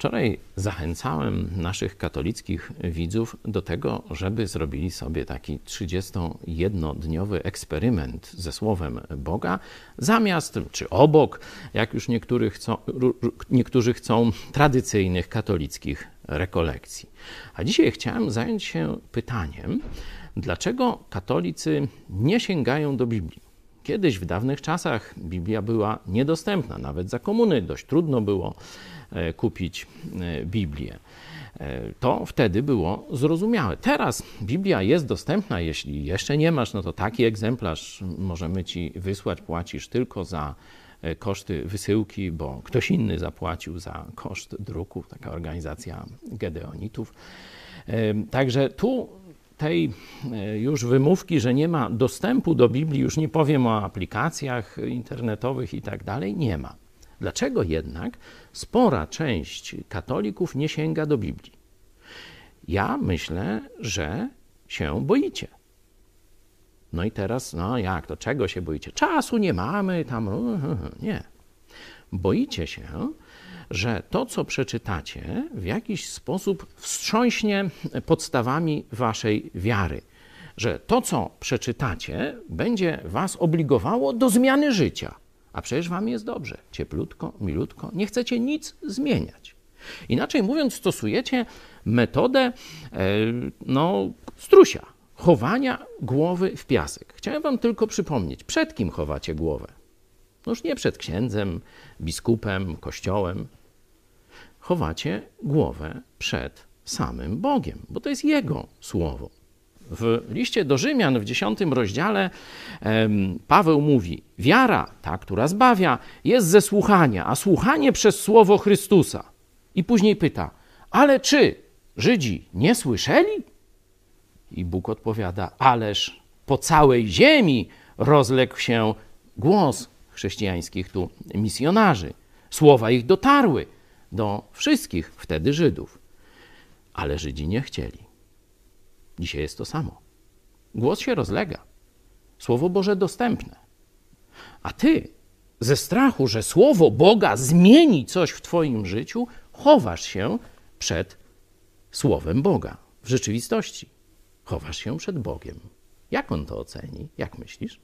Wczoraj zachęcałem naszych katolickich widzów do tego, żeby zrobili sobie taki 31-dniowy eksperyment ze Słowem Boga, zamiast czy obok, jak już niektórzy chcą, niektórzy chcą tradycyjnych katolickich rekolekcji. A dzisiaj chciałem zająć się pytaniem, dlaczego katolicy nie sięgają do Biblii. Kiedyś w dawnych czasach Biblia była niedostępna, nawet za komuny dość trudno było e, kupić e, Biblię. E, to wtedy było zrozumiałe. Teraz Biblia jest dostępna, jeśli jeszcze nie masz, no to taki egzemplarz możemy ci wysłać, płacisz tylko za koszty wysyłki, bo ktoś inny zapłacił za koszt druku, taka organizacja Gedeonitów. Także tu tej e, już wymówki, że nie ma dostępu do Biblii, już nie powiem o aplikacjach internetowych i tak dalej, nie ma. Dlaczego jednak spora część katolików nie sięga do Biblii? Ja myślę, że się boicie. No i teraz, no jak to, czego się boicie? Czasu nie mamy, tam, nie. Boicie się, że to, co przeczytacie, w jakiś sposób wstrząśnie podstawami waszej wiary. Że to, co przeczytacie, będzie was obligowało do zmiany życia. A przecież wam jest dobrze, cieplutko, milutko, nie chcecie nic zmieniać. Inaczej mówiąc, stosujecie metodę e, no, strusia, chowania głowy w piasek. Chciałem wam tylko przypomnieć, przed kim chowacie głowę? No już nie przed księdzem, biskupem, kościołem, chowacie głowę przed samym Bogiem, bo to jest Jego słowo. W liście do Rzymian w dziesiątym rozdziale Paweł mówi: Wiara, ta, która zbawia, jest ze słuchania, a słuchanie przez słowo Chrystusa. I później pyta: Ale czy Żydzi nie słyszeli? I Bóg odpowiada: Ależ po całej ziemi rozległ się głos chrześcijańskich tu misjonarzy. Słowa ich dotarły do wszystkich wtedy Żydów. Ale Żydzi nie chcieli. Dzisiaj jest to samo. Głos się rozlega. Słowo Boże dostępne. A ty, ze strachu, że Słowo Boga zmieni coś w Twoim życiu, chowasz się przed Słowem Boga. W rzeczywistości chowasz się przed Bogiem. Jak on to oceni? Jak myślisz?